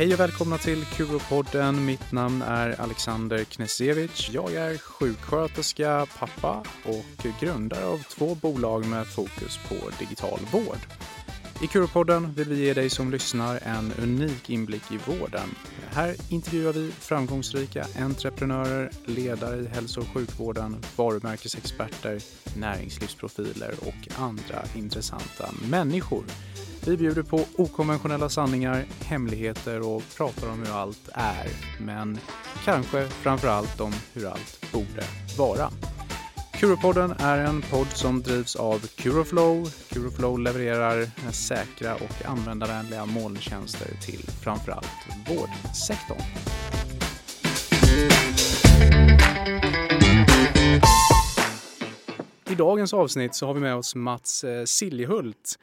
Hej och välkomna till Qo-podden. Mitt namn är Alexander Knesevic. Jag är sjuksköterska, pappa och grundare av två bolag med fokus på digital vård. I Kuropodden vill vi ge dig som lyssnar en unik inblick i vården. Här intervjuar vi framgångsrika entreprenörer, ledare i hälso och sjukvården, varumärkesexperter, näringslivsprofiler och andra intressanta människor. Vi bjuder på okonventionella sanningar, hemligheter och pratar om hur allt är. Men kanske framför allt om hur allt borde vara. Curopodden är en podd som drivs av Curoflow. Curoflow levererar säkra och användarvänliga molntjänster till framförallt vårdsektorn. I dagens avsnitt så har vi med oss Mats eh, Siljehult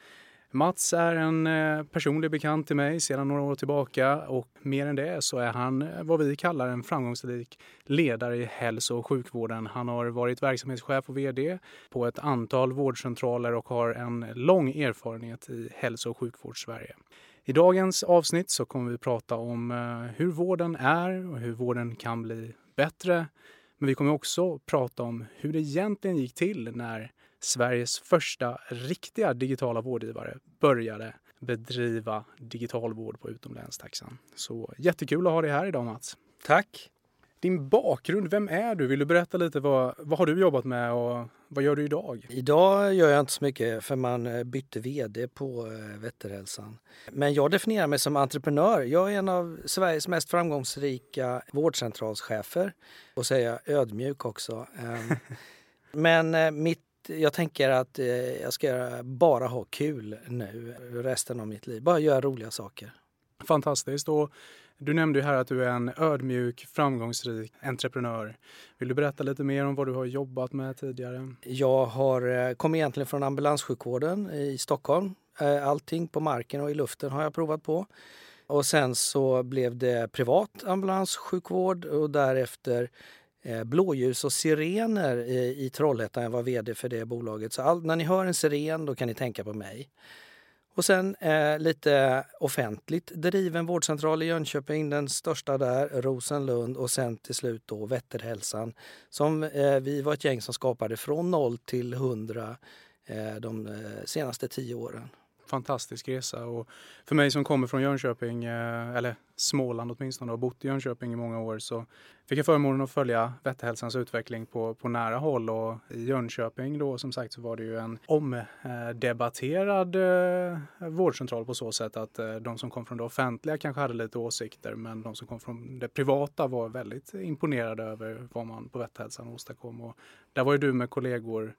Mats är en eh, personlig bekant till mig sedan några år tillbaka och mer än det så är han eh, vad vi kallar en framgångsrik ledare i hälso och sjukvården. Han har varit verksamhetschef och VD på ett antal vårdcentraler och har en lång erfarenhet i hälso och sjukvård Sverige. I dagens avsnitt så kommer vi prata om eh, hur vården är och hur vården kan bli bättre. Men vi kommer också prata om hur det egentligen gick till när Sveriges första riktiga digitala vårdgivare började bedriva digital vård på utomlänstaxan. Så jättekul att ha dig här idag Mats. Tack. Din bakgrund, vem är du? Vill du berätta lite vad, vad har du jobbat med och vad gör du idag? Idag gör jag inte så mycket för man eh, bytte vd på eh, Vätterhälsan. Men jag definierar mig som entreprenör. Jag är en av Sveriges mest framgångsrika vårdcentralschefer och säga ödmjuk också. Ehm, men eh, jag tänker att eh, jag ska bara ha kul nu resten av mitt liv. Bara göra roliga saker. Fantastiskt. Och du nämnde ju här att du är en ödmjuk, framgångsrik entreprenör. Vill du berätta lite mer om vad du har jobbat med tidigare? Jag har, eh, kom egentligen från ambulanssjukvården i Stockholm. Eh, allting på marken och i luften har jag provat på. Och sen så blev det privat ambulanssjukvård och därefter Eh, Eh, blåljus och sirener i, Trollhättan. Jag var vd för det bolaget. Så all, när ni hör en siren då kan ni tänka på mig. Och sen eh, lite offentligt driven vårdcentral i Jönköping, den största där, Rosenlund och sen till slut då Vätterhälsan som eh, vi var ett gäng som skapade från noll till hundra eh, de eh, senaste tio åren fantastisk resa. Och för mig som kommer från Jönköping, eh, eller Småland åtminstone, och bott i Jönköping i många år så fick jag förmånen att följa Vätterhälsans utveckling på, på nära håll. Och i Jönköping då som sagt så var det ju en omdebatterad eh, vårdcentral på så sätt att eh, de som kom från det offentliga kanske hade lite åsikter men de som kom från det privata var väldigt imponerade över vad man på Vätterhälsan åstadkom. Och där var ju du med kollegor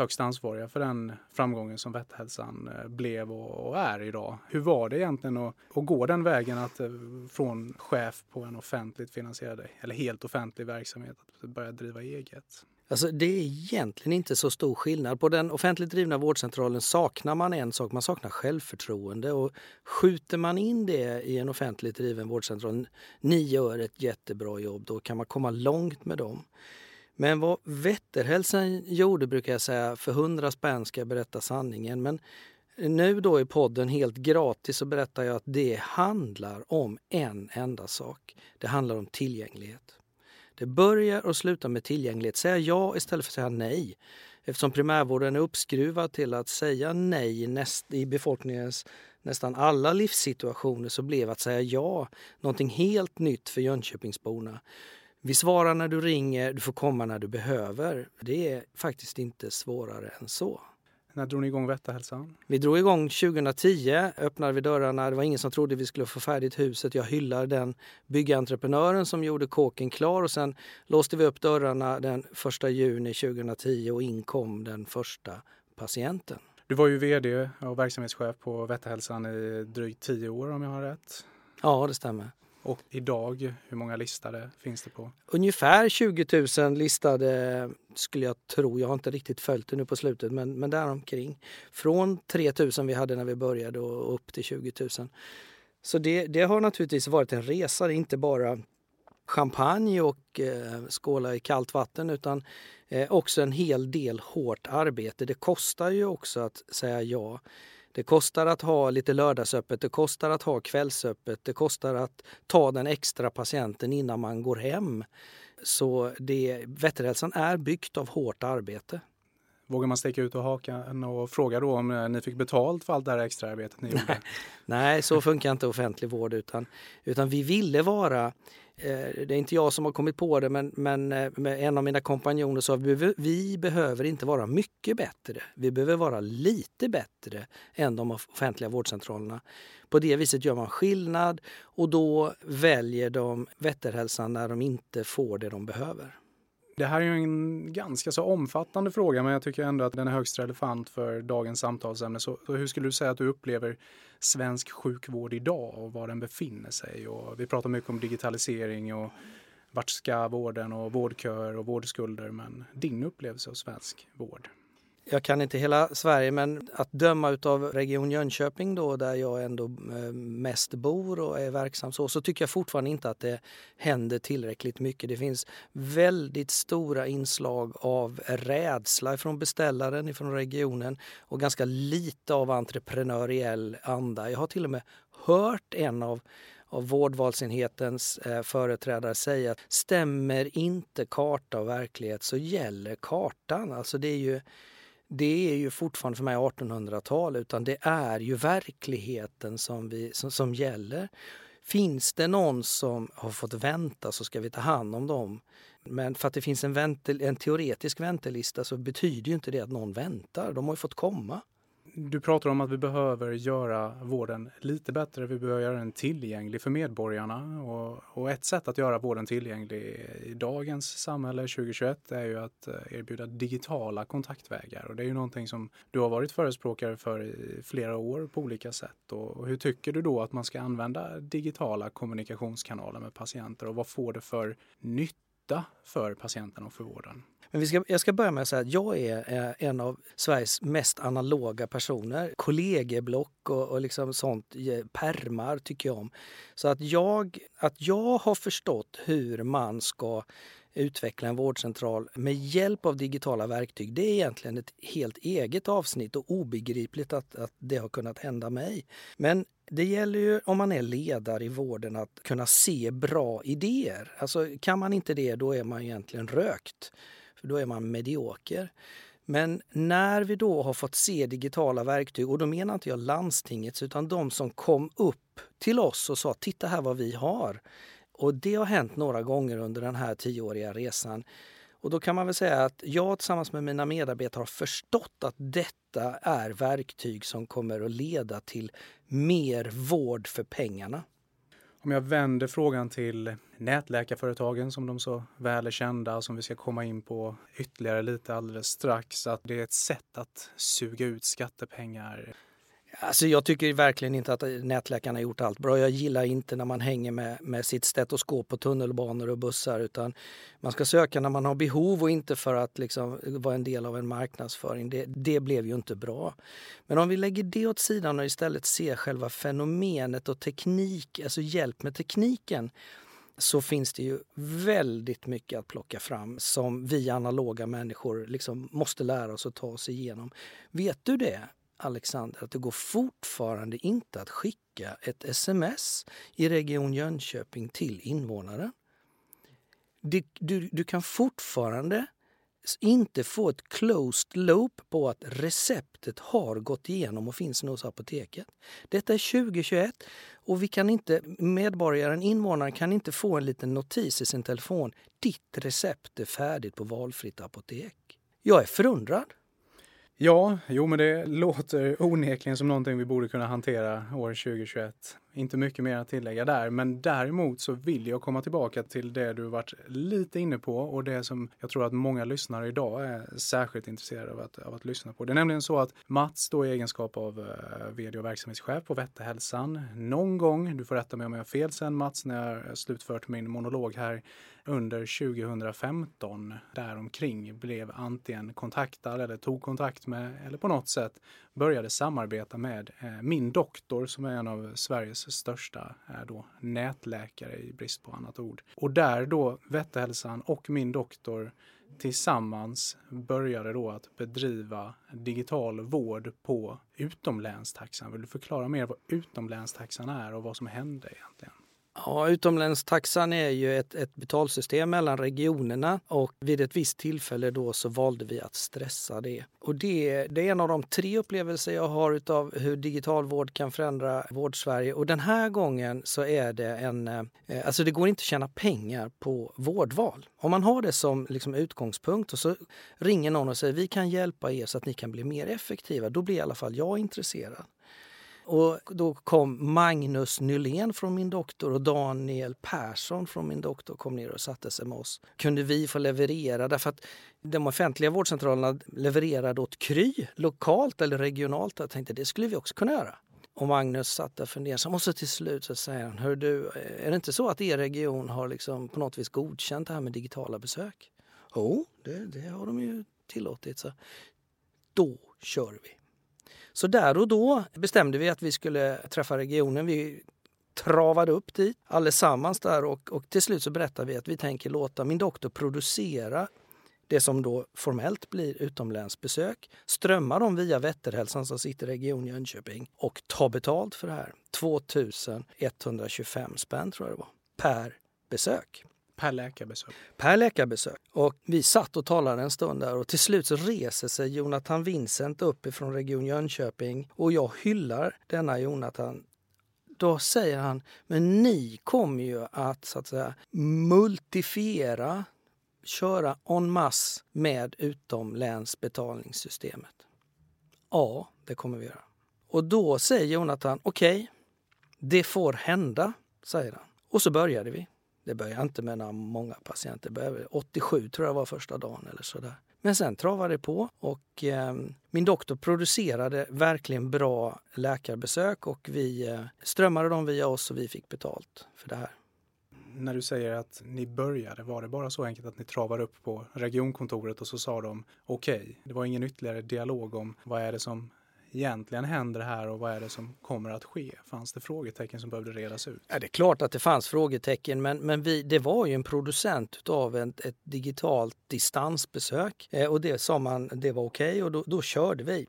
högst ansvariga för den framgången som Vätterhälsan eh, blev och är idag. Hur var det egentligen att, att gå den vägen att eh, från chef på en offentligt finansierad eller helt offentlig verksamhet att börja driva eget? Alltså det är egentligen inte så stor skillnad. På den offentligt drivna vårdcentralen saknar man en sak, man saknar självförtroende. Och skjuter man in det i en offentligt driven vårdcentral, ni gör ett jättebra jobb, då kan man komma långt med dem. Men vad Vätterhälsan gjorde brukar jag säga, för hundra spänn ska jag berätta sanningen. Men nu då i podden helt gratis så berättar jag att det handlar om en enda sak. Det handlar om tillgänglighet. Det börjar och slutar med tillgänglighet. Säga ja istället för att säga nej. Eftersom primärvården är uppskruvad till att säga nej näst, i befolkningens nästan alla livssituationer så blev att säga ja någonting helt nytt för Jönköpingsborna. Vi svarar när du ringer, du får komma när du behöver. Det är faktiskt inte svårare än så. När drog ni igång Vätterhälsan? Vi drog igång 2010, öppnade vi dörrarna. Det var ingen som trodde vi skulle få färdigt huset. Jag hyllar den byggentreprenören som gjorde kåken klar och sen låste vi upp dörrarna den 1 juni 2010 och in kom den första patienten. Du var ju vd och verksamhetschef på Vätterhälsan i drygt tio år om jag har rätt. Ja, det stämmer. Och idag, hur många listade finns det på? Ungefär 20 000 listade skulle jag tro. Jag har inte riktigt följt det nu på slutet, men, men däromkring. Från 3 000 vi hade när vi började och upp till 20 000. Så det, det har naturligtvis varit en resa. Det är inte bara champagne och eh, skåla i kallt vatten utan eh, också en hel del hårt arbete. Det kostar ju också att säga ja det kostar att ha lite lördagsöppet, det kostar att ha kvällsöppet, det kostar att ta den extra patienten innan man går hem. Så det, Vätterhälsan är byggt av hårt arbete. Vågar man sticka ut och hakan och fråga då om eh, ni fick betalt för allt det här extraarbetet ni gjorde? Nej, så funkar inte offentlig vård utan, utan vi ville vara Eh, det är inte jag som har kommit på det men, men eh, med en av mina kompanjoner sa vi, vi behöver inte vara mycket bättre. Vi behöver vara lite bättre än de offentliga vårdcentralerna. På det viset gör man skillnad och då väljer de Vätterhälsan när de inte får det de behöver. Det här är ju en ganska så omfattande fråga men jag tycker ändå att den är högst relevant för dagens samtalsämne. Så, så hur skulle du säga att du upplever svensk sjukvård idag och var den befinner sig? Och vi pratar mycket om digitalisering och vart ska vården och vårdköer och vårdskulder men din upplevelse av svensk vård? Jag kan inte hela Sverige, men att döma av Region Jönköping då, där jag ändå eh, mest bor och är verksam så, så tycker jag fortfarande inte att det händer tillräckligt mycket. Det finns väldigt stora inslag av rädsla från beställaren, från regionen och ganska lite av entreprenöriell anda. Jag har till och med hört en av av vårdvalsenhetens eh, företrädare säga att stämmer inte karta och verklighet så gäller kartan. Alltså det är ju det är ju fortfarande för mig 1800-tal utan det är ju verkligheten som, vi, som, som gäller. Finns det någon som har fått vänta så ska vi ta hand om dem. Men för att det finns en, väntel, en teoretisk väntelista så betyder ju inte det att någon väntar. De har ju fått komma. Du pratar om att vi behöver göra vården lite bättre. Vi behöver göra den tillgänglig för medborgarna. Och, och, ett sätt att göra vården tillgänglig i dagens samhälle 2021 är ju att eh, erbjuda digitala kontaktvägar. Och det är ju någonting som du har varit förespråkare för i flera år på olika sätt. Och hur tycker du då att man ska använda digitala kommunikationskanaler med patienter och vad får det för nytta för patienten och för vården? Men vi ska, jag ska börja med att säga att jag är eh, en av Sveriges mest analoga personer. Kollegieblock och, och liksom sånt, eh, permar tycker jag om. Så att jag, att jag har förstått hur man ska utveckla en vårdcentral med hjälp av digitala verktyg. Det är egentligen ett helt eget avsnitt och obegripligt att, att det har kunnat hända mig. Men det gäller ju om man är ledare i vården att kunna se bra idéer. Alltså kan man inte det, då är man egentligen rökt för då är man medioker. Men när vi då har fått se digitala verktyg, och då menar inte jag landstingets utan de som kom upp till oss och sa titta här vad vi har. Och det har hänt några gånger under den här tioåriga resan. Och då kan man väl säga att jag tillsammans med mina medarbetare har förstått att detta är verktyg som kommer att leda till mer vård för pengarna. Om jag vänder frågan till nätläkarföretagen som de så väl är kända som vi ska komma in på ytterligare lite alldeles strax. Att det är ett sätt att suga ut skattepengar Alltså jag tycker verkligen inte att nätläkarna har gjort allt bra. Jag gillar inte när man hänger med, med sitt stetoskop på tunnelbanor och bussar utan man ska söka när man har behov och inte för att liksom vara en del av en marknadsföring. Det, det blev ju inte bra. Men om vi lägger det åt sidan och istället ser själva fenomenet och teknik, alltså hjälp med tekniken så finns det ju väldigt mycket att plocka fram som vi analoga människor liksom måste lära oss att ta oss igenom. Vet du det? Alexander, att det går fortfarande inte att skicka ett sms i Region Jönköping till invånare. Du, du, du kan fortfarande inte få ett closed loop på att receptet har gått igenom och finns nu hos apoteket. Detta är 2021 och vi kan inte, medborgaren, invånaren kan inte få en liten notis i sin telefon. Ditt recept är färdigt på valfritt apotek. Jag är förundrad. Ja, jo men det låter onekligen som någonting vi borde kunna hantera år 2021. Inte mycket mer att tillägga där, men däremot så vill jag komma tillbaka till det du varit lite inne på och det som jag tror att många lyssnare idag är särskilt intresserade av att, av att lyssna på. Det är nämligen så att Mats då i egenskap av eh, vd och verksamhetschef på Vättehälsan någon gång, du får rätta mig om jag har fel sen Mats när jag slutfört min monolog här, under 2015 däromkring blev antingen kontaktad eller tog kontakt med eller på något sätt började samarbeta med eh, min doktor som är en av Sveriges största är då nätläkare i brist på annat ord. Och där då Vättehälsan och min doktor tillsammans började då att bedriva digital vård på utomlänstaxan. Vill du förklara mer vad utomlänstaxan är och vad som hände egentligen? Ja, utomlänstaxan är ju ett, ett betalsystem mellan regionerna och vid ett visst tillfälle då så valde vi att stressa det. Och det, det är en av de tre upplevelser jag har av hur digital vård kan förändra Vårdsverige. Och den här gången så är det en... Eh, alltså det går inte att tjäna pengar på vårdval. Om man har det som liksom utgångspunkt och så ringer någon och säger vi kan hjälpa er så att ni kan bli mer effektiva, då blir i alla fall jag intresserad. Och då kom Magnus Nylén från min doktor och Daniel Persson från min doktor kom ner och satte sig med oss. Kunde vi få leverera? Därför att de offentliga vårdcentralerna levererade åt Kry lokalt eller regionalt. Jag tänkte det skulle vi också kunna göra. Och Magnus satt där fundersam och så till slut så säger han, Hör du, eh, är det inte så att er region har liksom på något vis godkänt det här med digitala besök? Jo, oh, det, det har de ju tillåtit. Så. Då kör vi. Så där och då bestämde vi att vi skulle träffa regionen. Vi travade upp dit allesammans där och, och till slut så berättade vi att vi tänker låta min doktor producera det som då formellt blir utomlänsbesök, strömma dem via Vätterhälsan som sitter i Region Jönköping och ta betalt för det här. 2125 spänn tror jag det var, per besök. Per läkarbesök? Per läkarbesök. Och vi satt och talade en stund där och till slut så reser sig Jonathan Vincent upp ifrån Region Jönköping och jag hyllar denna Jonathan då säger han, men ni kommer ju att så att säga multifiera, köra en masse med utomlänsbetalningssystemet. Ja, det kommer vi göra. Och då säger Jonathan, okej, okay, det får hända, säger han. Och så började vi. Det började inte med några många patienter. Började, 87 tror jag var första dagen eller sådär. Men sen travade det på och eh, min doktor producerade verkligen bra läkarbesök och vi eh, strömmade dem via oss och vi fick betalt för det här. När du säger att ni började, var det bara så enkelt att ni travade upp på regionkontoret och så sa de okej, okay. det var ingen ytterligare dialog om vad är det som egentligen händer här och vad är det som kommer att ske? Fanns det frågetecken som behövde redas ut? Ja, det är klart att det fanns frågetecken men, men vi, det var ju en producent av ett, ett digitalt distansbesök eh, och det sa man det var okej okay, och då, då körde vi.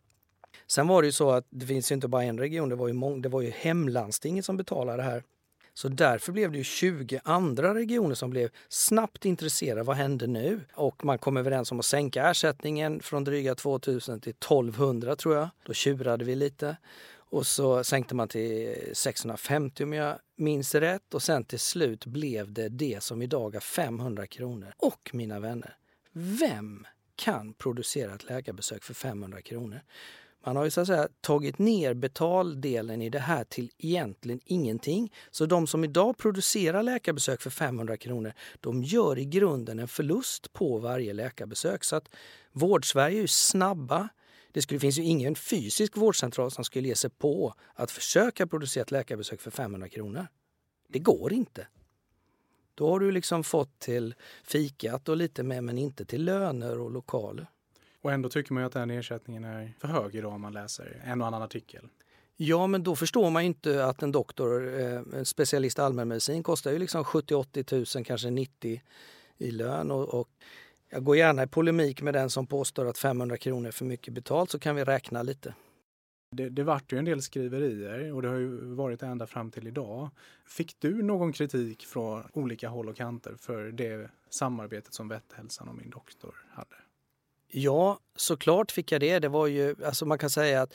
Sen var det ju så att det finns ju inte bara en region, det var ju, mång, det var ju hemlandstinget som betalade det här. Så därför blev det ju 20 andra regioner som blev snabbt intresserade. Vad händer nu? Och man kom överens om att sänka ersättningen från dryga 2000 till 1200 tror jag. Då tjurade vi lite. Och så sänkte man till 650 om jag minns rätt. Och sen till slut blev det det som idag är 500 kronor. Och mina vänner, vem kan producera ett läkarbesök för 500 kronor? Man har ju så att säga tagit ner betaldelen i det här till egentligen ingenting. Så de som idag producerar läkarbesök för 500 kronor, de gör i grunden en förlust på varje läkarbesök. Så att Vårdsverige är ju snabba. Det skulle, finns ju ingen fysisk vårdcentral som skulle ge sig på att försöka producera ett läkarbesök för 500 kronor. Det går inte. Då har du liksom fått till fikat och lite med men inte till löner och lokaler. Och ändå tycker man ju att den ersättningen är för hög idag om man läser en och annan artikel. Ja, men då förstår man ju inte att en doktor, eh, en specialist i allmänmedicin kostar ju liksom 70-80 000, kanske 90 i lön. Och, och, jag går gärna i polemik med den som påstår att 500 kronor är för mycket betalt så kan vi räkna lite. Det, det vart ju en del skriverier och det har ju varit ända fram till idag. Fick du någon kritik från olika håll och kanter för det samarbetet som Vetthälsan och min doktor hade? Ja, såklart fick jag det. Det var ju, alltså man kan säga att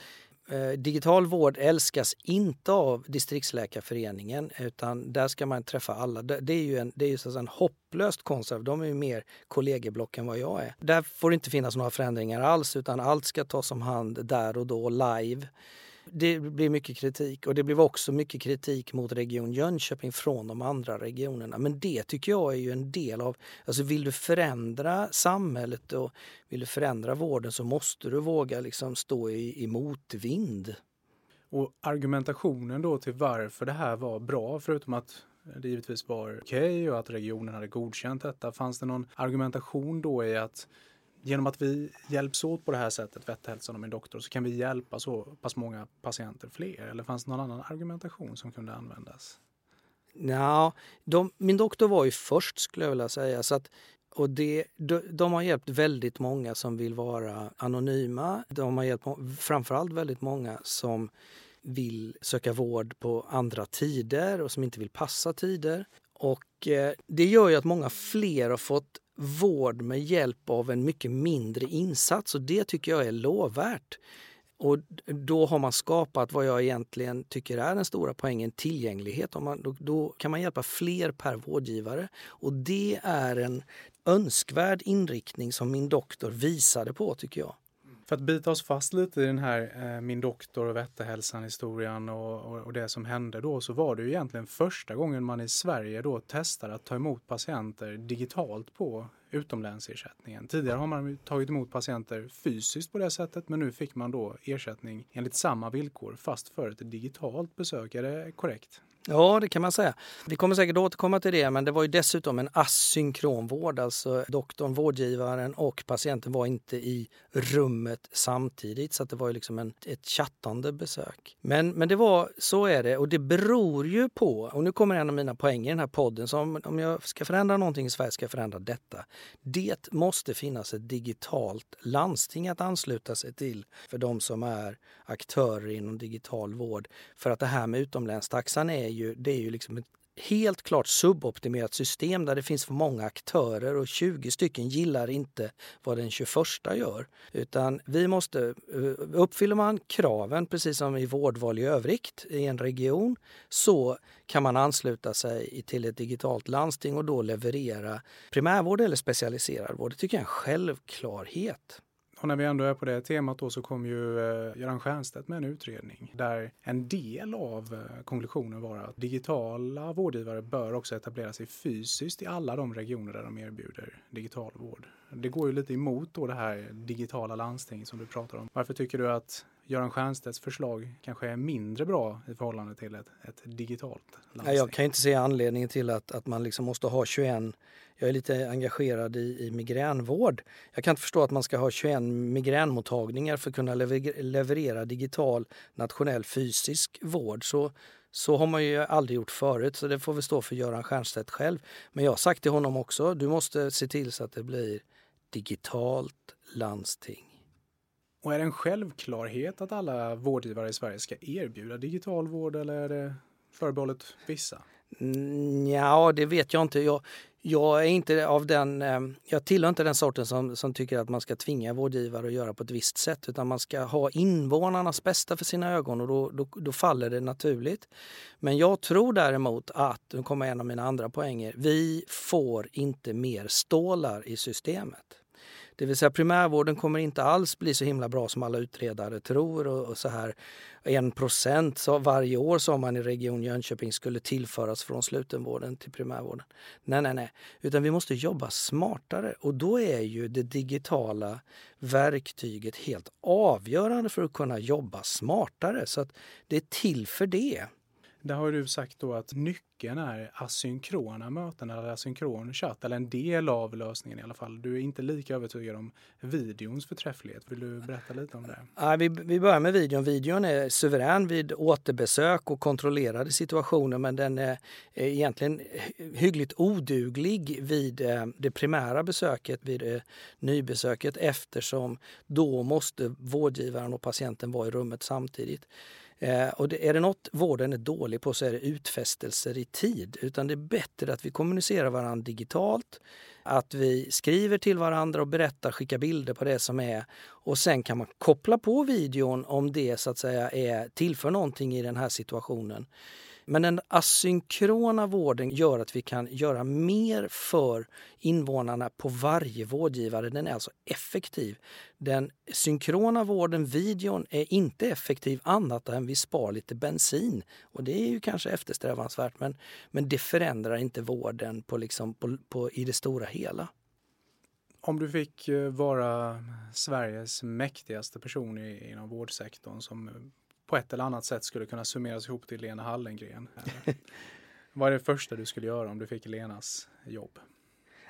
eh, digital vård älskas inte av distriktsläkarföreningen utan där ska man träffa alla. Det, det är ju en, det är ju så en hopplöst konserv. De är ju mer kollegieblock än vad jag är. Där får det inte finnas några förändringar alls utan allt ska tas om hand där och då live. Det blir mycket kritik och det blev också mycket kritik mot Region Jönköping från de andra regionerna. Men det tycker jag är ju en del av, alltså vill du förändra samhället och vill du förändra vården så måste du våga liksom stå i, i motvind. Och argumentationen då till varför det här var bra, förutom att det givetvis var okej okay och att regionen hade godkänt detta, fanns det någon argumentation då i att genom att vi hjälps åt på det här sättet, Vetthälsan och min doktor, så kan vi hjälpa så pass många patienter fler? Eller fanns det någon annan argumentation som kunde användas? Ja, de, min doktor var ju först skulle jag vilja säga. Så att och det, de, de, har hjälpt väldigt många som vill vara anonyma. De har hjälpt framförallt väldigt många som vill söka vård på andra tider och som inte vill passa tider. Och eh, det gör ju att många fler har fått vård med hjälp av en mycket mindre insats och det tycker jag är lovvärt. Och då har man skapat vad jag egentligen tycker är den stora poängen, tillgänglighet. Om man, då, då, kan man hjälpa fler per vårdgivare. Och det är en önskvärd inriktning som min doktor visade på, tycker jag. För att bita oss fast lite i den här eh, min doktor och Vättehälsan-historien och, och, och, det som hände då så var det ju egentligen första gången man i Sverige då testade att ta emot patienter digitalt på utomlänsersättningen. Tidigare har man tagit emot patienter fysiskt på det sättet men nu fick man då ersättning enligt samma villkor fast för ett digitalt besök. Är det korrekt? Ja, det kan man säga. Vi kommer säkert återkomma till det, men det var ju dessutom en asynkron vård. Alltså doktorn, vårdgivaren och patienten var inte i rummet samtidigt, så det var ju liksom en, ett chattande besök. Men, men det var, så är det, och det beror ju på, och nu kommer en av mina poänger i den här podden, så om, om jag ska förändra någonting i Sverige ska jag förändra detta. Det måste finnas ett digitalt landsting att ansluta sig till för de som är aktörer inom digital vård. För att det här med utomlänstaxan är ju, det är ju liksom ett helt klart suboptimerat system där det finns för många aktörer och 20 stycken gillar inte vad den 21 gör. Utan vi måste, eh, uppfyller man kraven precis som i vårdval i övrigt i en region så kan man ansluta sig till ett digitalt landsting och då leverera primärvård eller specialiserad vård. Det tycker jag är en självklarhet. Och när vi ändå är på det temat då så kom ju eh, Göran Stiernstedt med en utredning där en del av eh, konklusionen var att digitala vårdgivare bör också etablera sig fysiskt i alla de regioner där de erbjuder digital vård. Det går ju lite emot då det här digitala landsting som du pratar om. Varför tycker du att Göran Stiernstedts förslag kanske är mindre bra i förhållande till ett, ett digitalt landsting? Jag kan inte se anledningen till att, att man liksom måste ha 21 jag är lite engagerad i, i migränvård. Jag kan inte förstå att man ska ha 21 migränmottagningar för att kunna leverera digital nationell fysisk vård. Så, så har man ju aldrig gjort förut, så det får väl stå för Göran Stiernstedt själv. Men jag har sagt till honom också, du måste se till så att det blir digitalt landsting. Och är det en självklarhet att alla vårdgivare i Sverige ska erbjuda digital vård eller är det förbehållet vissa? Mm, ja, det vet jag inte. Jag, jag är inte av den, eh, jag tillhör inte den sorten som, som tycker att man ska tvinga vårdgivare att göra på ett visst sätt utan man ska ha invånarnas bästa för sina ögon och då, då, då faller det naturligt. Men jag tror däremot att, nu kommer en av mina andra poänger, vi får inte mer stålar i systemet. Det vill säga primärvården kommer inte alls bli så himla bra som alla utredare tror. Och, och så här en procent varje år sa man i Region Jönköping skulle tillföras från slutenvården till primärvården. Nej, nej, nej. Utan vi måste jobba smartare och då är ju det digitala verktyget helt avgörande för att kunna jobba smartare. Så att det är till för det. Där har du sagt då att nyckeln är asynkrona möten eller asynkron chatt, eller en del av lösningen i alla fall. Du är inte lika övertygad om videons förträfflighet. Vill du berätta lite om det? Ja, vi, vi börjar med videon. Videon är suverän vid återbesök och kontrollerade situationer men den är egentligen hyggligt oduglig vid eh, det primära besöket, vid eh, nybesöket eftersom då måste vårdgivaren och patienten vara i rummet samtidigt. Eh, och det, är det något vården är dålig på så är det utfästelser i tid. Utan det är bättre att vi kommunicerar varandra digitalt, att vi skriver till varandra och berättar, skickar bilder på det som är. Och sen kan man koppla på videon om det så att säga är, tillför någonting i den här situationen. Men den asynkrona vården gör att vi kan göra mer för invånarna på varje vårdgivare. Den är alltså effektiv. Den synkrona vården, videon, är inte effektiv annat än vi spar lite bensin. Och det är ju kanske eftersträvansvärt men, men det förändrar inte vården på liksom på, på, i det stora hela. Om du fick eh, vara Sveriges mäktigaste person inom vårdsektorn som eh, på ett eller annat sätt skulle kunna summeras ihop till Lena Hallengren. Eh, vad är det första du skulle göra om du fick Lenas jobb?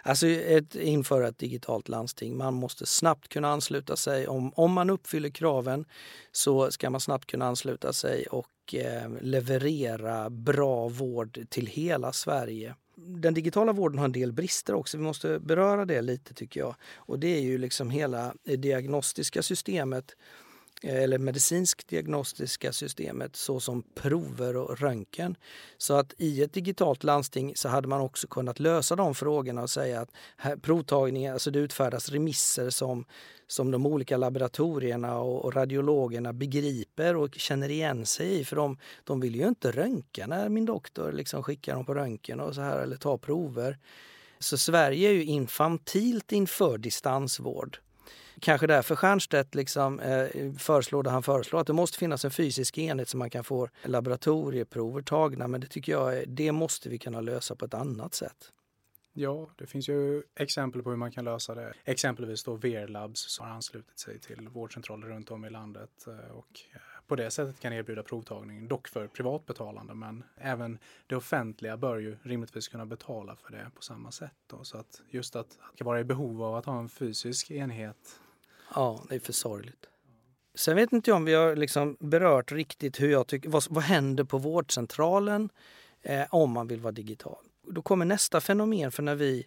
Alltså ett, införa ett digitalt landsting. Man måste snabbt kunna ansluta sig. Om, om man uppfyller kraven så ska man snabbt kunna ansluta sig och eh, leverera bra vård till hela Sverige. Den digitala vården har en del brister också. Vi måste beröra det lite tycker jag. Och det är ju liksom hela det diagnostiska systemet eller medicinskt diagnostiska systemet såsom prover och röntgen. Så att i ett digitalt landsting så hade man också kunnat lösa de frågorna och säga att här, provtagningar, alltså det utfärdas remisser som, som de olika laboratorierna och, och radiologerna begriper och känner igen sig i. För de, de vill ju inte röntga när min doktor liksom skickar dem på röntgen och så här eller ta prover. Så Sverige är ju infantilt inför distansvård. Kanske därför Stiernstedt liksom, eh, föreslår det han föreslår, att det måste finnas en fysisk enhet så man kan få laboratorieprover tagna. Men det tycker jag det måste vi kunna lösa på ett annat sätt. Ja, det finns ju exempel på hur man kan lösa det. Exempelvis då VR-labs som har anslutit sig till vårdcentraler runt om i landet eh, och eh, på det sättet kan erbjuda provtagning, dock för privatbetalande. Men även det offentliga bör ju rimligtvis kunna betala för det på samma sätt. Då. Så att just att, att vara i behov av att ha en fysisk enhet Ja, det är för sorgligt. Sen vet inte jag om vi har liksom berört riktigt hur jag tycker, vad, vad händer på vårdcentralen eh, om man vill vara digital. Då kommer nästa fenomen för när vi,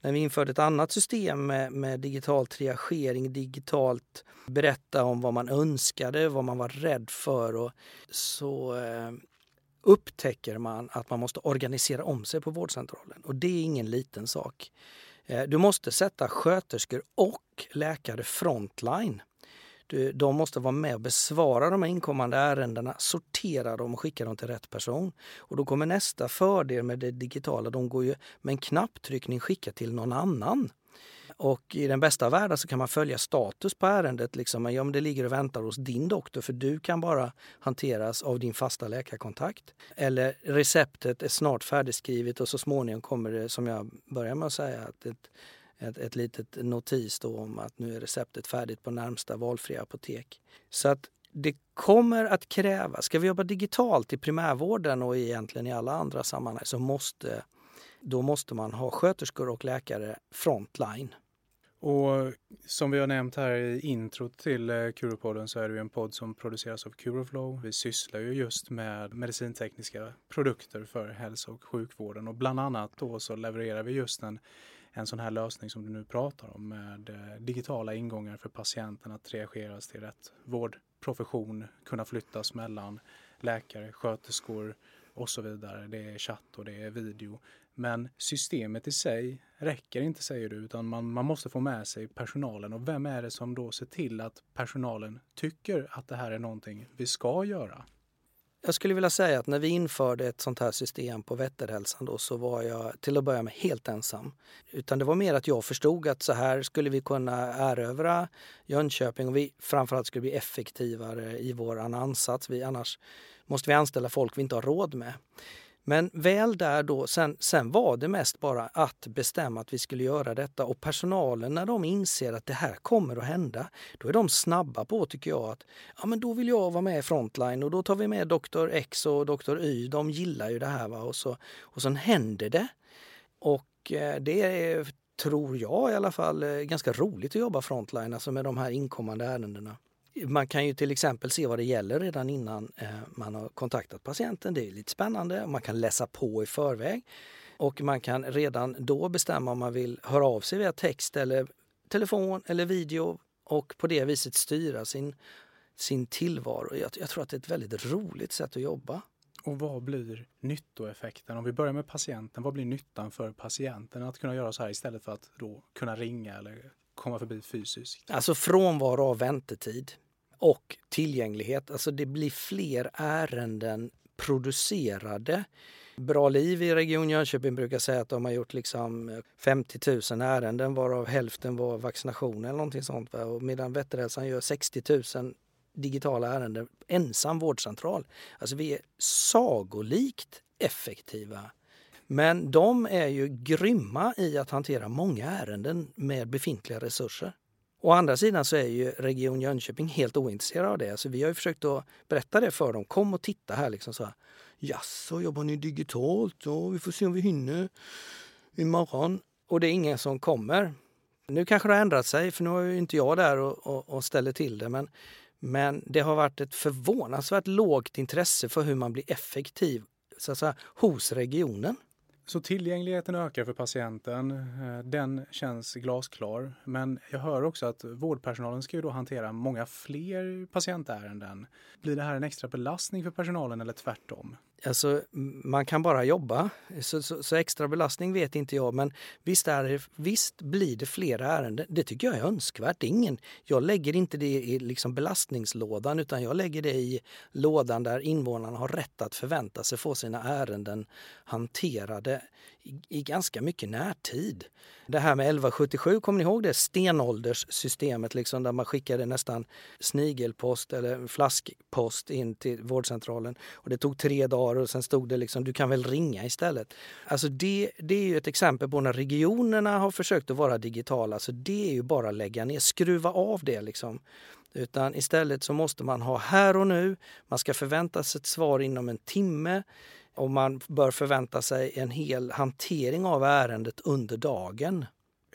när vi införde ett annat system med, med digital triagering, digitalt berätta om vad man önskade, vad man var rädd för och så eh, upptäcker man att man måste organisera om sig på vårdcentralen och det är ingen liten sak. Eh, du måste sätta sköterskor och läkare frontline. De måste vara med och besvara de inkommande ärendena, sortera dem och skicka dem till rätt person. Och då kommer nästa fördel med det digitala. De går ju med en knapptryckning skicka till någon annan. Och i den bästa av världen så kan man följa status på ärendet. Liksom, ja, men det ligger och väntar hos din doktor för du kan bara hanteras av din fasta läkarkontakt. Eller receptet är snart färdigskrivet och så småningom kommer det, som jag börjar med att säga, att ett, ett, ett litet notis då om att nu är receptet färdigt på närmsta valfria apotek. Så att det kommer att krävas. ska vi jobba digitalt i primärvården och egentligen i alla andra sammanhang så måste då måste man ha sköterskor och läkare frontline. Och som vi har nämnt här i introt till eh, Curopodden så är det ju en podd som produceras av Curoflow. Vi sysslar ju just med medicintekniska produkter för hälso och sjukvården och bland annat då så levererar vi just en, en sån här lösning som du nu pratar om med eh, digitala ingångar för patienten att reageras till rätt vårdprofession, kunna flyttas mellan läkare, sköterskor och så vidare. Det är chatt och det är video. Men systemet i sig räcker inte säger du, utan man, man måste få med sig personalen. Och vem är det som då ser till att personalen tycker att det här är någonting vi ska göra? Jag skulle vilja säga att när vi införde ett sånt här system på Vätterhälsan då så var jag till att börja med helt ensam. Utan det var mer att jag förstod att så här skulle vi kunna erövra Jönköping och vi framförallt skulle bli effektivare i vår ansats. Vi, annars måste vi anställa folk vi inte har råd med. Men väl där då, sen, sen var det mest bara att bestämma att vi skulle göra detta och personalen när de inser att det här kommer att hända, då är de snabba på tycker jag att ja men då vill jag vara med i Frontline och då tar vi med doktor X och doktor Y, de gillar ju det här va och så och sen händer det. Och eh, det är, tror jag i alla fall, eh, ganska roligt att jobba Frontline, alltså med de här inkommande ärendena. Man kan ju till exempel se vad det gäller redan innan eh, man har kontaktat patienten. Det är lite spännande. Man kan läsa på i förväg och man kan redan då bestämma om man vill höra av sig via text eller telefon eller video och på det viset styra sin, sin tillvaro. Jag, jag tror att det är ett väldigt roligt sätt att jobba. Och vad blir nyttoeffekten? Om vi börjar med patienten, vad blir nyttan för patienten att kunna göra så här istället för att då kunna ringa eller komma förbi fysiskt? Alltså frånvaro av väntetid och tillgänglighet. Alltså det blir fler ärenden producerade. Bra liv i Region Jönköping brukar säga att de har gjort liksom eh, 50 000 ärenden varav hälften var vaccination eller någonting sånt. Och medan Vätterhälsan gör 60 000 digitala ärenden ensam vårdcentral. Alltså vi är sagolikt effektiva. Men de är ju grymma i att hantera många ärenden med befintliga resurser. Å andra sidan så är ju Region Jönköping helt ointresserad av det. Så vi har ju försökt att berätta det för dem. Kom och titta här liksom så här. Jaså, jobbar ni digitalt? Ja, vi får se om vi hinner imorgon. Och det är ingen som kommer. Nu kanske det har ändrat sig, för nu är ju inte jag där och, och, och ställer till det. Men, men det har varit ett förvånansvärt lågt intresse för hur man blir effektiv så att säga, hos regionen. Så tillgängligheten ökar för patienten. Eh, den känns glasklar. Men jag hör också att vårdpersonalen ska ju då hantera många fler patientärenden. Blir det här en extra belastning för personalen eller tvärtom? Alltså, man kan bara jobba, så, så, så, extra belastning vet inte jag. Men visst, är det, visst blir det fler ärenden. Det tycker jag är önskvärt. Ingen, jag lägger inte det i liksom belastningslådan utan jag lägger det i lådan där invånarna har rätt att förvänta sig få sina ärenden hanterade i, ganska mycket närtid. Det här med 1177, kommer ni ihåg det stenålderssystemet liksom, där man skickade nästan snigelpost eller flaskpost in till vårdcentralen och det tog tre dagar och sen stod det liksom du kan väl ringa istället. Alltså det, det är ju ett exempel på när regionerna har försökt att vara digitala så det är ju bara att lägga ner, skruva av det liksom. Utan istället så måste man ha här och nu, man ska förvänta sig ett svar inom en timme och man bör förvänta sig en hel hantering av ärendet under dagen.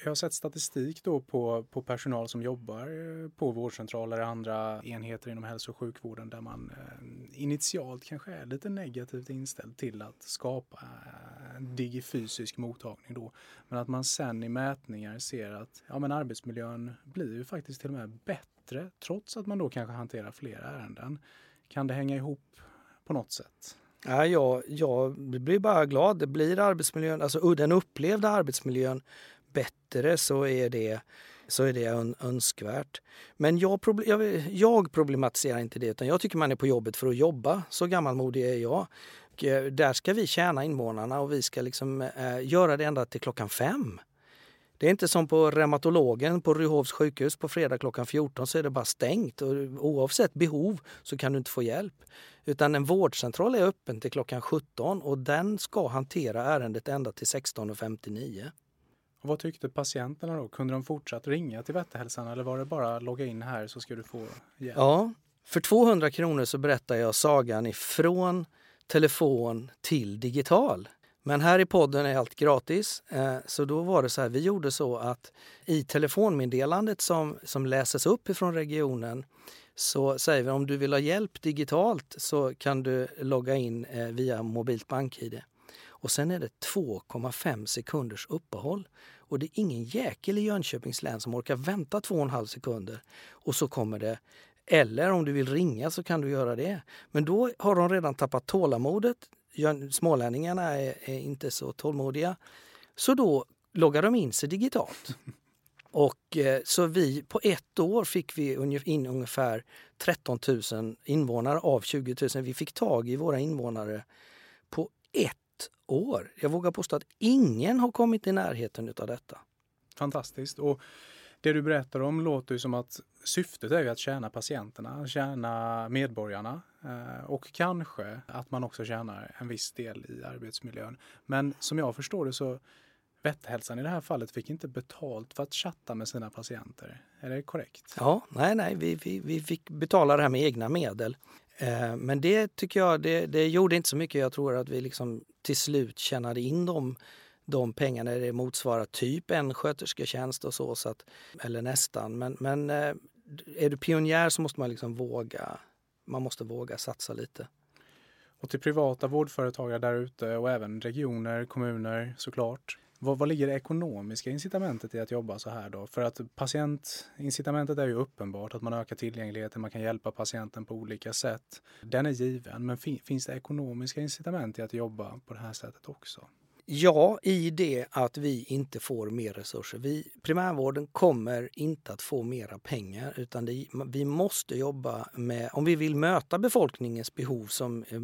Jag har sett statistik då på, på personal som jobbar eh, på vårdcentraler och andra enheter inom hälso och sjukvården där man eh, initialt kanske är lite negativt inställd till att skapa eh, en digifysisk mottagning då. Men att man sen i mätningar ser att ja, men arbetsmiljön blir ju faktiskt till och med bättre trots att man då kanske hanterar fler ärenden. Kan det hänga ihop på något sätt? Ja, jag, jag blir bara glad. Det blir arbetsmiljön, alltså den upplevda arbetsmiljön bättre så är det, så är det önskvärt. Men jag, jag, jag problematiserar inte det utan jag tycker man är på jobbet för att jobba. Så gammalmodig är jag. Och eh, där ska vi tjäna invånarna och vi ska liksom, eh, göra det ända till klockan fem. Det är inte som på reumatologen på Ryhovs sjukhus på fredag klockan 14 så är det bara stängt. Och oavsett behov så kan du inte få hjälp. Utan en vårdcentral är öppen till klockan 17 och den ska hantera ärendet ända till 16.59. Och vad tyckte patienterna då? Kunde de fortsatt ringa till Vätterhälsan eller var det bara logga in här så ska du få hjälp? Ja, för 200 kronor så berättar jag sagan ifrån telefon till digital. Men här i podden är allt gratis. Eh, så då var det så här, vi gjorde så att i telefonmeddelandet som, som läses upp ifrån regionen så säger vi om du vill ha hjälp digitalt så kan du logga in eh, via mobilt BankID. Och sen är det 2,5 sekunders uppehåll. Och det är ingen jäkel i Jönköpings län som orkar vänta 2,5 sekunder. Och så kommer det eller om du vill ringa så kan du göra det. Men då har de redan tappat tålamodet. Smålänningarna är, är inte så tålmodiga. Så då loggar de in sig digitalt. Och eh, så vi på ett år fick vi in ungefär 13 000 invånare av 20 000. Vi fick tag i våra invånare på ett år. Jag vågar påstå att ingen har kommit i närheten av detta. Fantastiskt. Och det du berättar om låter ju som att syftet är att tjäna patienterna, tjäna medborgarna eh, och kanske att man också tjänar en viss del i arbetsmiljön. Men som jag förstår det så Vätterhälsan i det här fallet fick inte betalt för att chatta med sina patienter. Är det korrekt? Ja, nej, nej, vi, vi, vi fick betala det här med egna medel. Eh, men det tycker jag, det, det gjorde inte så mycket. Jag tror att vi liksom till slut tjänade in de, de pengarna. Det motsvarar typ en skötersketjänst och så, så att, eller nästan. Men, men eh, är du pionjär så måste man liksom våga, man måste våga satsa lite. Och till privata vårdföretagare där ute och även regioner, kommuner såklart. Vad, vad ligger det ekonomiska incitamentet i att jobba så här då? För att patientincitamentet är ju uppenbart, att man ökar tillgängligheten, man kan hjälpa patienten på olika sätt. Den är given, men fin, finns det ekonomiska incitament i att jobba på det här sättet också? Ja, i det att vi inte får mer resurser. Vi, primärvården kommer inte att få mera pengar utan det, vi måste jobba med, om vi vill möta befolkningens behov som eh,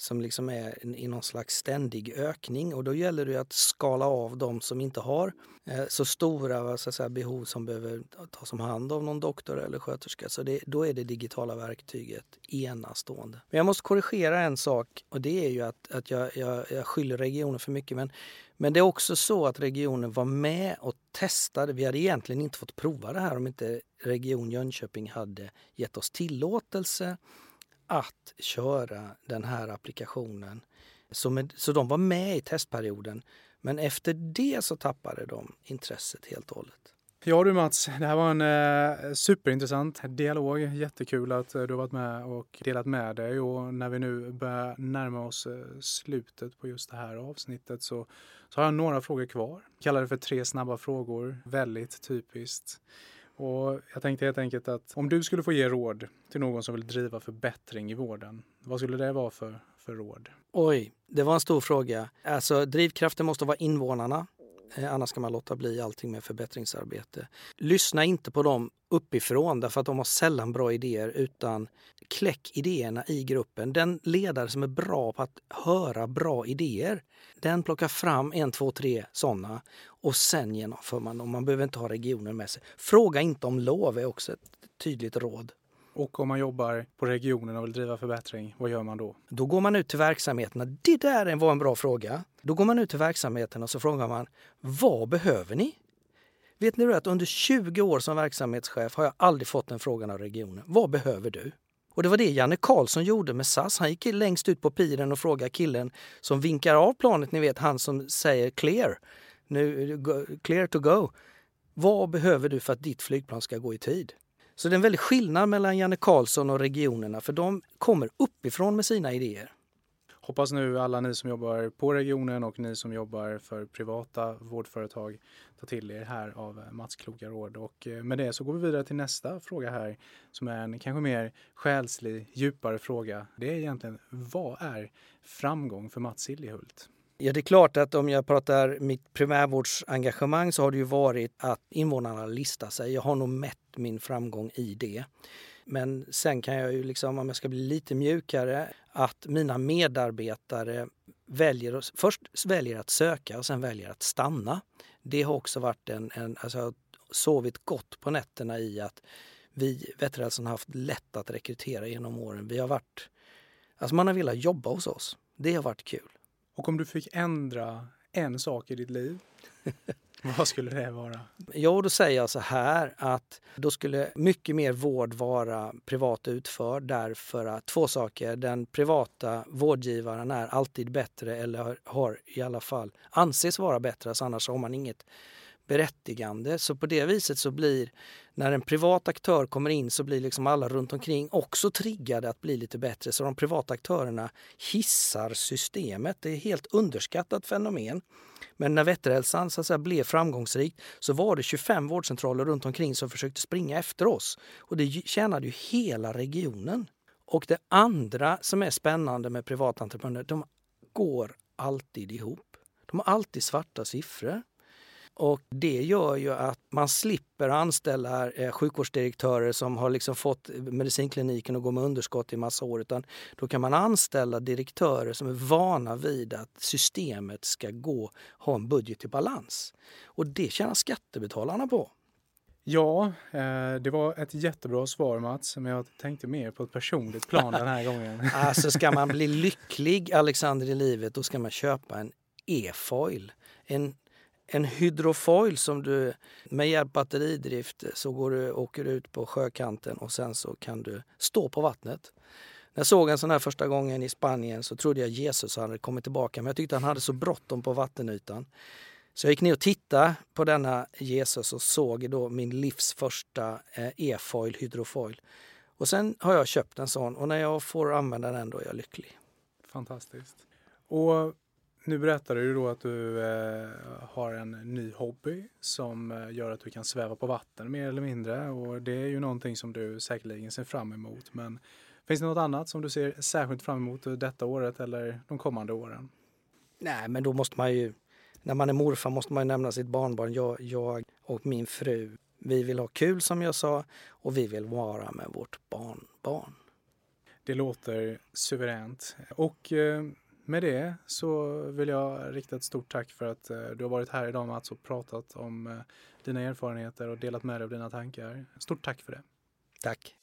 som liksom är i någon slags ständig ökning och då gäller det att skala av de som inte har eh, så stora så säga, behov som behöver tas om hand av någon doktor eller sköterska. Så det, då är det digitala verktyget enastående. Men jag måste korrigera en sak och det är ju att, att jag, jag, jag skyller regionen för mycket. Men, men det är också så att regionen var med och testade. Vi hade egentligen inte fått prova det här om inte Region Jönköping hade gett oss tillåtelse att köra den här applikationen. Så, med, så de var med i testperioden. Men efter det så tappade de intresset helt och hållet. Ja du Mats, det här var en eh, superintressant dialog. Jättekul att eh, du har varit med och delat med dig och när vi nu börjar närma oss eh, slutet på just det här avsnittet så, så har jag några frågor kvar. Kallar det för tre snabba frågor. Väldigt typiskt. Och jag tänkte helt enkelt att om du skulle få ge råd till någon som vill driva förbättring i vården, vad skulle det vara för, för råd? Oj, det var en stor fråga. Alltså drivkraften måste vara invånarna. Eh, annars kan man låta bli allting med förbättringsarbete. Lyssna inte på dem uppifrån därför att de har sällan bra idéer utan kläck idéerna i gruppen. Den ledare som är bra på att höra bra idéer, den plockar fram en, två, tre sådana och sen genomför man dem. Man behöver inte ha regionen med sig. Fråga inte om lov är också ett tydligt råd. Och om man jobbar på regionen och vill driva förbättring, vad gör man då? Då går man ut till verksamheterna. Det där var en bra fråga. Då går man ut till verksamheten och så frågar man vad behöver ni? Vet ni att under 20 år som verksamhetschef har jag aldrig fått den frågan av regionen. Vad behöver du? Och det var det Janne Karlsson gjorde med SAS. Han gick längst ut på piren och frågade killen som vinkar av planet, ni vet han som säger clear, nu, clear to go. Vad behöver du för att ditt flygplan ska gå i tid? Så det är en väldig skillnad mellan Janne Karlsson och regionerna för de kommer uppifrån med sina idéer. Hoppas nu alla ni som jobbar på regionen och ni som jobbar för privata vårdföretag tar till er här av eh, Mats kloka råd. Och eh, med det så går vi vidare till nästa fråga här som är en kanske mer själslig, djupare fråga. Det är egentligen vad är framgång för Mats Siljehult? Ja, det är klart att om jag pratar mitt primärvårdsengagemang så har det ju varit att invånarna listar sig. Jag har nog mätt min framgång i det. Men sen kan jag ju, liksom, om jag ska bli lite mjukare, att mina medarbetare väljer, först väljer att söka och sen väljer att stanna. Det har också varit en, en alltså jag har sovit gott på nätterna i att vi veterinärer har haft lätt att rekrytera genom åren. Vi har varit, alltså man har velat jobba hos oss. Det har varit kul. Och om du fick ändra en sak i ditt liv, vad skulle det vara? Jo, då säger jag så här att då skulle mycket mer vård vara privat utförd därför att två saker. Den privata vårdgivaren är alltid bättre eller har i alla fall anses vara bättre, så annars har man inget berättigande. Så på det viset så blir, när en privat aktör kommer in så blir liksom alla runt omkring också triggade att bli lite bättre. Så de privata aktörerna hissar systemet. Det är ett helt underskattat fenomen. Men när Vätterhälsan så att säga, blev framgångsrik så var det 25 vårdcentraler runt omkring som försökte springa efter oss. Och det tjänade ju hela regionen. Och det andra som är spännande med privata entreprenörer, de går alltid ihop. De har alltid svarta siffror. Och det gör ju att man slipper anställa eh, sjukvårdsdirektörer som har liksom fått medicinkliniken att gå med underskott i massa år. Utan då kan man anställa direktörer som är vana vid att systemet ska gå, ha en budget i balans. Och det tjänar skattebetalarna på. Ja, eh, det var ett jättebra svar Mats, men jag tänkte mer på ett personligt plan den här gången. Alltså ska man bli lycklig Alexander i livet, då ska man köpa en e-foil. En en hydrofoil som du med hjälp av batteridrift så går du, åker ut på sjökanten och sen så kan du stå på vattnet. När jag såg en sån här första gången i Spanien så trodde jag Jesus hade kommit tillbaka men jag tyckte han hade så bråttom på vattenytan. Så jag gick ner och tittade på denna Jesus och såg då min livs första eh, e-foil, hydrofoil. Och sen har jag köpt en sån och när jag får använda den då är jag lycklig. Fantastiskt. Och nu berättar du då att du eh, har en ny hobby som eh, gör att du kan sväva på vatten mer eller mindre och det är ju någonting som du säkerligen ser fram emot. Men finns det något annat som du ser särskilt fram emot detta året eller de kommande åren? Nej, men då måste man ju, när man är morfar måste man ju nämna sitt barnbarn. Jag, jag och min fru, vi vill ha kul som jag sa och vi vill vara med vårt barnbarn. Det låter suveränt. Och eh, med det så vill jag rikta ett stort tack för att eh, du har varit här idag Mats och pratat om eh, dina erfarenheter och delat med dig av dina tankar. Stort tack för det. Tack.